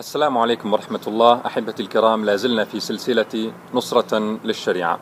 السلام عليكم ورحمة الله. أحبتي الكرام لا زلنا في سلسلة نصرة للشريعة.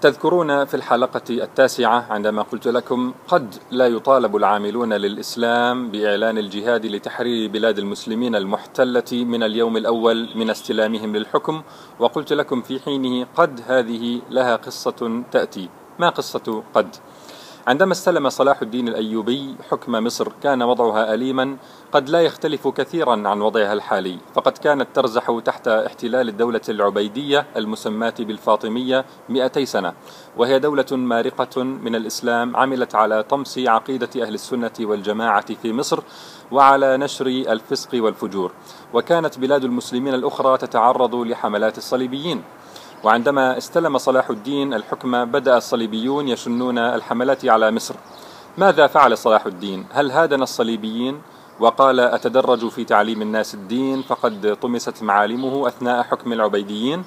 تذكرون في الحلقة التاسعة عندما قلت لكم قد لا يطالب العاملون للإسلام بإعلان الجهاد لتحرير بلاد المسلمين المحتلة من اليوم الأول من استلامهم للحكم وقلت لكم في حينه قد هذه لها قصة تأتي. ما قصة قد؟ عندما استلم صلاح الدين الأيوبي حكم مصر كان وضعها أليما قد لا يختلف كثيرا عن وضعها الحالي. فقد كانت ترزح تحت احتلال الدولة العبيدية المسماة بالفاطمية 200 سنة. وهي دولة مارقة من الإسلام عملت على طمس عقيدة أهل السنة والجماعة في مصر وعلى نشر الفسق والفجور. وكانت بلاد المسلمين الأخرى تتعرض لحملات الصليبيين. وعندما استلم صلاح الدين الحكم بدأ الصليبيون يشنون الحملات على مصر ماذا فعل صلاح الدين؟ هل هادن الصليبيين؟ وقال أتدرج في تعليم الناس الدين فقد طمست معالمه أثناء حكم العبيديين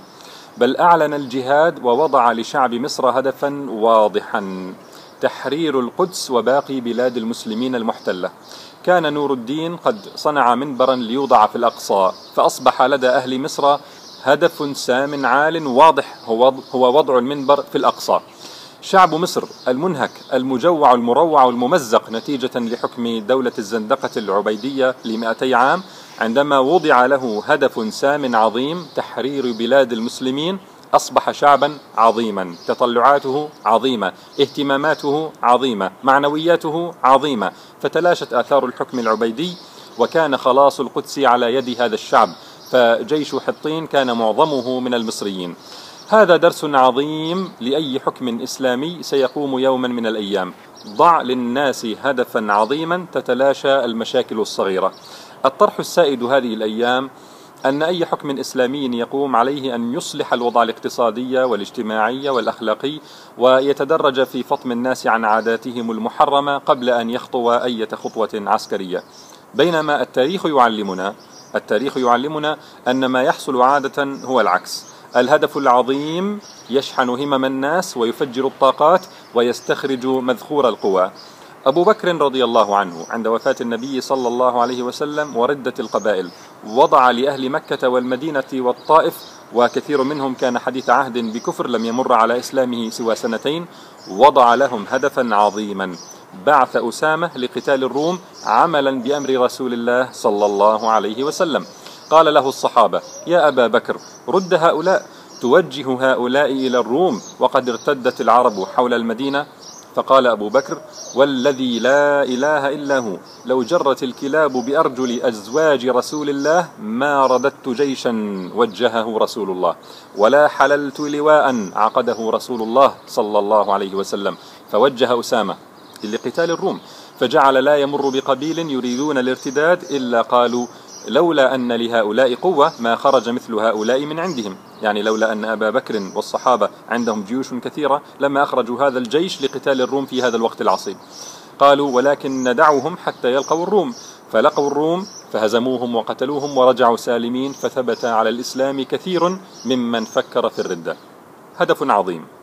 بل أعلن الجهاد ووضع لشعب مصر هدفا واضحا تحرير القدس وباقي بلاد المسلمين المحتلة كان نور الدين قد صنع منبرا ليوضع في الأقصى فأصبح لدى أهل مصر هدف سام عال واضح هو هو وضع المنبر في الأقصى. شعب مصر المنهك المجوع المروع الممزق نتيجة لحكم دولة الزندقة العبيدية لمئتي عام عندما وضع له هدف سام عظيم تحرير بلاد المسلمين أصبح شعبا عظيما تطلعاته عظيمة اهتماماته عظيمة معنوياته عظيمة فتلاشت آثار الحكم العبيدي وكان خلاص القدس على يد هذا الشعب. فجيش حطين كان معظمه من المصريين. هذا درس عظيم لأي حكم إسلامي سيقوم يوما من الأيام. ضع للناس هدفا عظيما تتلاشى المشاكل الصغيرة. الطرح السائد هذه الأيام أن أي حكم إسلامي يقوم عليه أن يصلح الوضع الاقتصادي والاجتماعي والأخلاقي ويتدرج في فطم الناس عن عاداتهم المحرمة قبل أن يخطو أي خطوة عسكرية. بينما التاريخ يعلمنا التاريخ يعلمنا أن ما يحصل عادة هو العكس. الهدف العظيم يشحن همم الناس ويفجر الطاقات ويستخرج مذخور القوى. أبو بكر رضي الله عنه عند وفاة النبي صلى الله عليه وسلم وردة القبائل وضع لأهل مكة والمدينة والطائف وكثير منهم كان حديث عهد بكفر لم يمر على إسلامه سوى سنتين وضع لهم هدفا عظيما. بعث أسامة لقتال الروم عملا بأمر رسول الله صلى الله عليه وسلم. قال له الصحابة يا أبا بكر رد هؤلاء. توجه هؤلاء إلى الروم وقد ارتدت العرب حول المدينة. فقال أبو بكر والذي لا إله إلا هو. لو جرت الكلاب بأرجل أزواج رسول الله ما رددت جيشا وجهه رسول الله ولا حللت لواء عقده رسول الله صلى الله عليه وسلم. فوجه أسامة لقتال الروم فجعل لا يمر بقبيل يريدون الارتداد إلا قالوا لولا أن لهؤلاء قوة ما خرج مثل هؤلاء من عندهم. يعني لولا أن أبا بكر والصحابة عندهم جيوش كثيرة لما أخرجوا هذا الجيش لقتال الروم في هذا الوقت العصيب. قالوا ولكن ندعوهم حتى يلقوا الروم. فلقوا الروم فهزموهم وقتلوهم ورجعوا سالمين فثبت على الإسلام كثير ممن فكر في الردة. هدف عظيم.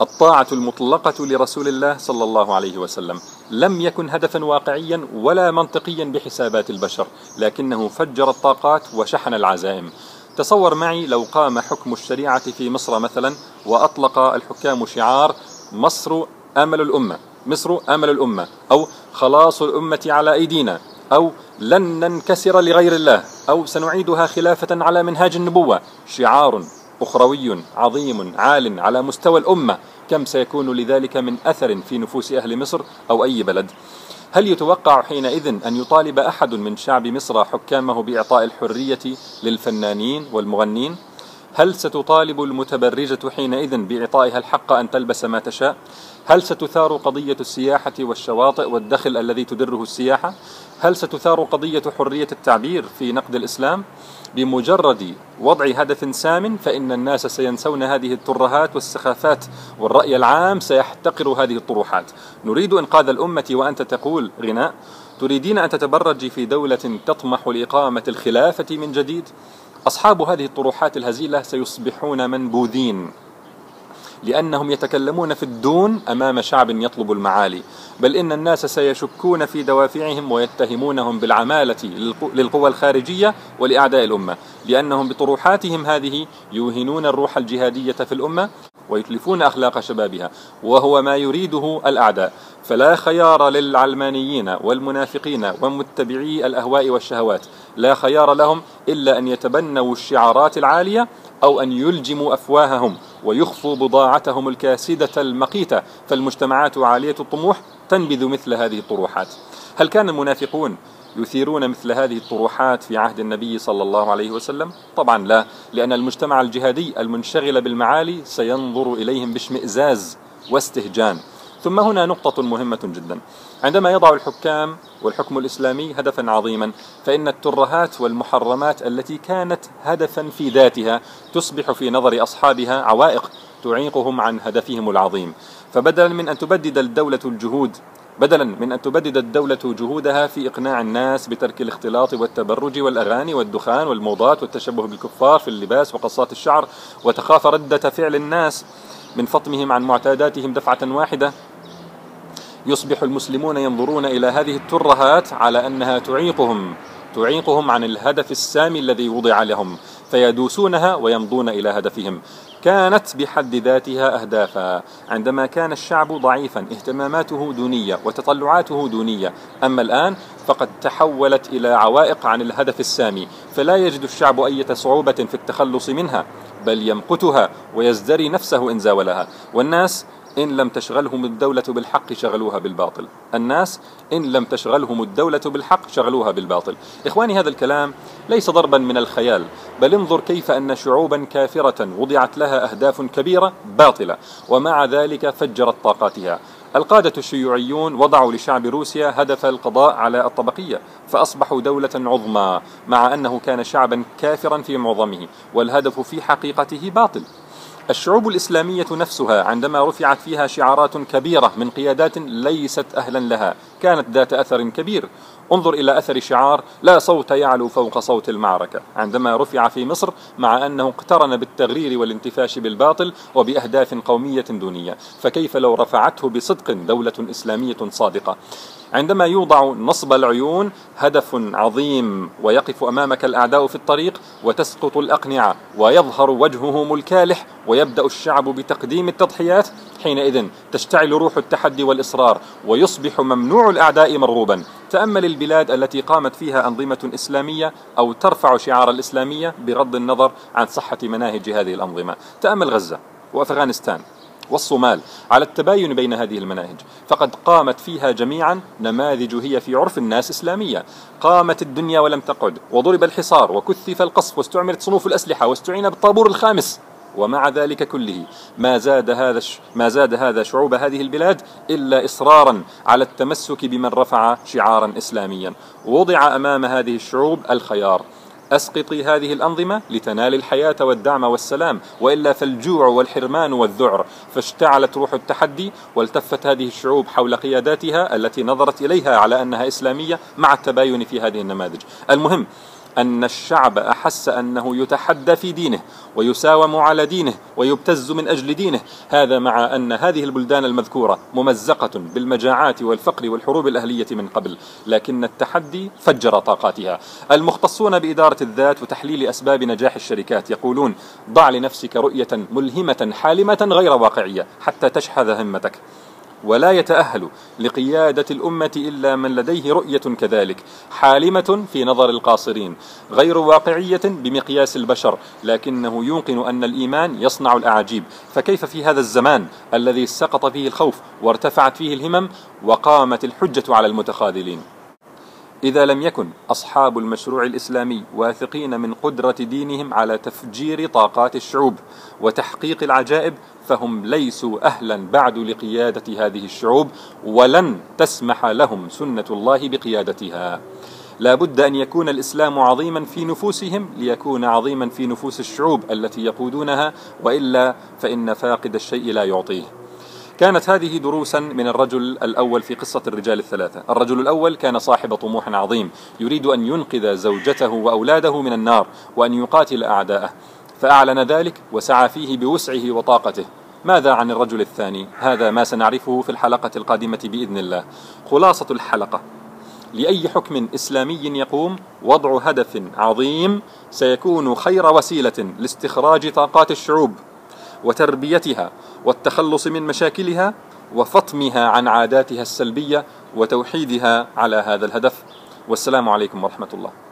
الطاعة المطلقة لرسول الله صلى الله عليه وسلم. لم يكن هدفا واقعيا ولا منطقيا بحسابات البشر لكنه فجر الطاقات وشحن العزائم. تصور معي لو قام حكم الشريعة في مصر مثلا وأطلق الحكام شعار مصر أمل الأمة مصر أمل الأمة أو خلاص الأمة على أيدينا أو لن ننكسر لغير الله أو سنعيدها خلافة على منهاج النبوة. شعار أخروي عظيم عال على مستوى الأمة كم سيكون لذلك من أثر في نفوس أهل مصر أو أي بلد هل يتوقع حينئذ أن يطالب أحد من شعب مصر حكامه بإعطاء الحرية للفنانين والمغنين؟ هل ستطالب المتبرجة حينئذ بإعطائها الحق أن تلبس ما تشاء؟ هل ستثار قضية السياحة والشواطئ والدخل الذي تدره السياحة؟ هل ستثار قضية حرية التعبير في نقد الإسلام؟ بمجرد وضع هدف سام فإن الناس سينسون هذه الترهات والسخافات والرأي العام سيحتقر هذه الطروحات. نريد إنقاذ الأمة وأنت تقول غناء تريدين أن تتبرجي في دولة تطمح لإقامة الخلافة من جديد؟ أصحاب هذه الطروحات الهزيلة سيصبحون منبوذين. لأنهم يتكلمون في الدون أمام شعب يطلب المعالي بل إن الناس سيشكون في دوافعهم ويتهمونهم بالعمالة للقوى الخارجية ولأعداء الأمة لأنهم بطروحاتهم هذه يوهنون الروح الجهادية في الأمة ويتلفون أخلاق شبابها وهو ما يريده الأعداء. فلا خيار للعلمانيين والمنافقين ومتبعي الأهواء والشهوات لا خيار لهم إلا أن يتبنوا الشعارات العالية أو أن يلجموا أفواههم ويخفوا بضاعتهم الكاسدة المقيتة فالمجتمعات عالية الطموح تنبذ مثل هذه الطروحات هل كان المنافقون يثيرون مثل هذه الطروحات في عهد النبي صلى الله عليه وسلم؟ طبعا لا، لأن المجتمع الجهادي المنشغل بالمعالي سينظر إليهم باشمئزاز واستهجان. ثم هنا نقطة مهمة جدا. عندما يضع الحكام والحكم الإسلامي هدفا عظيما فإن الترهات والمحرمات التي كانت هدفا في ذاتها تصبح في نظر أصحابها عوائق تعيقهم عن هدفهم العظيم فبدلا من أن تبدد الدولة الجهود بدلا من أن تبدد الدولة جهودها في إقناع الناس بترك الاختلاط والتبرج والأغاني والدخان والموضات والتشبه بالكفار في اللباس وقصات الشعر وتخاف ردة فعل الناس من فطمهم عن معتاداتهم دفعة واحدة يصبح المسلمون ينظرون إلى هذه الترهات على أنها تعيقهم تعيقهم عن الهدف السامي الذي وضع لهم فيدوسونها ويمضون إلى هدفهم. كانت بحد ذاتها أهدافا. عندما كان الشعب ضعيفا اهتماماته دونية وتطلعاته دونية. أما الآن فقد تحولت إلى عوائق عن الهدف السامي. فلا يجد الشعب أي صعوبة في التخلص منها بل يمقتها ويزدري نفسه إن زاولها. والناس إن لم تشغلهم الدولة بالحق شغلوها بالباطل. الناس إن لم تشغلهم الدولة بالحق شغلوها بالباطل. إخواني هذا الكلام ليس ضربا من الخيال بل انظر كيف أن شعوبا كافرة وضعت لها أهداف كبيرة باطلة ومع ذلك فجرت طاقاتها. القادة الشيوعيون وضعوا لشعب روسيا هدف القضاء على الطبقية فأصبحوا دولة عظمى مع أنه كان شعبا كافرا في معظمه والهدف في حقيقته باطل. الشعوب الإسلامية نفسها عندما رفعت فيها شعارات كبيرة من قيادات ليست أهلا لها كانت ذات أثر كبير. انظر إلى أثر شعار لا صوت يعلو فوق صوت المعركة. عندما رفع في مصر مع أنه اقترن بالتغرير والانتفاش بالباطل وبأهداف قومية دونية فكيف لو رفعته بصدق دولة إسلامية صادقة؟ عندما يوضع نصب العيون هدف عظيم ويقف أمامك الأعداء في الطريق وتسقط الأقنعة ويظهر وجههم الكالح ويبدأ الشعب بتقديم التضحيات حينئذ تشتعل روح التحدي والإصرار ويصبح ممنوع الأعداء مرغوبا. تأمل البلاد التي قامت فيها أنظمة إسلامية أو ترفع شعار الإسلامية بغض النظر عن صحة مناهج هذه الأنظمة. تأمل غزة وأفغانستان. والصومال على التباين بين هذه المناهج. فقد قامت فيها جميعا نماذج هي في عرف الناس إسلامية. قامت الدنيا ولم تقعد وضرب الحصار وكثف القصف واستعملت صنوف الأسلحة واستعين بالطابور الخامس. ومع ذلك كله ما زاد هذا ما زاد هذا شعوب هذه البلاد إلا اصرارا على التمسك بمن رفع شعارا اسلاميا. وضع أمام هذه الشعوب الخيار. أسقطي هذه الأنظمة لتنال الحياة والدعم والسلام وإلا فالجوع والحرمان والذعر. فاشتعلت روح التحدي والتفت هذه الشعوب حول قياداتها التي نظرت إليها على أنها إسلامية مع التباين في هذه النماذج. المهم أن الشعب أحس أنه يتحدى في دينه ويساوم على دينه ويبتز من أجل دينه. هذا مع أن هذه البلدان المذكورة ممزقة بالمجاعات والفقر والحروب الأهلية من قبل لكن التحدي فجر طاقاتها. المختصون بإدارة الذات وتحليل أسباب نجاح الشركات يقولون ضع لنفسك رؤية ملهمة حالمة غير واقعية حتى تشحذ همتك. ولا يتأهل لقيادة الأمة إلا من لديه رؤية كذلك حالمة في نظر القاصرين غير واقعية بمقياس البشر لكنه يوقن أن الإيمان يصنع الأعاجيب. فكيف في هذا الزمان الذي سقط فيه الخوف وارتفعت فيه الهمم وقامت الحجة على المتخاذلين؟ إذا لم يكن أصحاب المشروع الإسلامي واثقين من قدرة دينهم على تفجير طاقات الشعوب وتحقيق العجائب فهم ليسوا أهلا بعد لقيادة هذه الشعوب ولن تسمح لهم سنة الله بقيادتها. لا بد أن يكون الإسلام عظيما في نفوسهم ليكون عظيما في نفوس الشعوب التي يقودونها وإلا فإن فاقد الشيء لا يعطيه. كانت هذه دروسا من الرجل الأول في قصة الرجال الثلاثة. الرجل الأول كان صاحب طموح عظيم يريد أن ينقذ زوجته وأولاده من النار وأن يقاتل أعداءه. فأعلن ذلك وسعى فيه بوسعه وطاقته. ماذا عن الرجل الثاني؟ هذا ما سنعرفه في الحلقة القادمة بإذن الله. خلاصة الحلقة. لأي حكم إسلامي يقوم وضع هدف عظيم سيكون خير وسيلة لاستخراج طاقات الشعوب. وتربيتها والتخلص من مشاكلها وفطمها عن عاداتها السلبية وتوحيدها على هذا الهدف. والسلام عليكم ورحمة الله.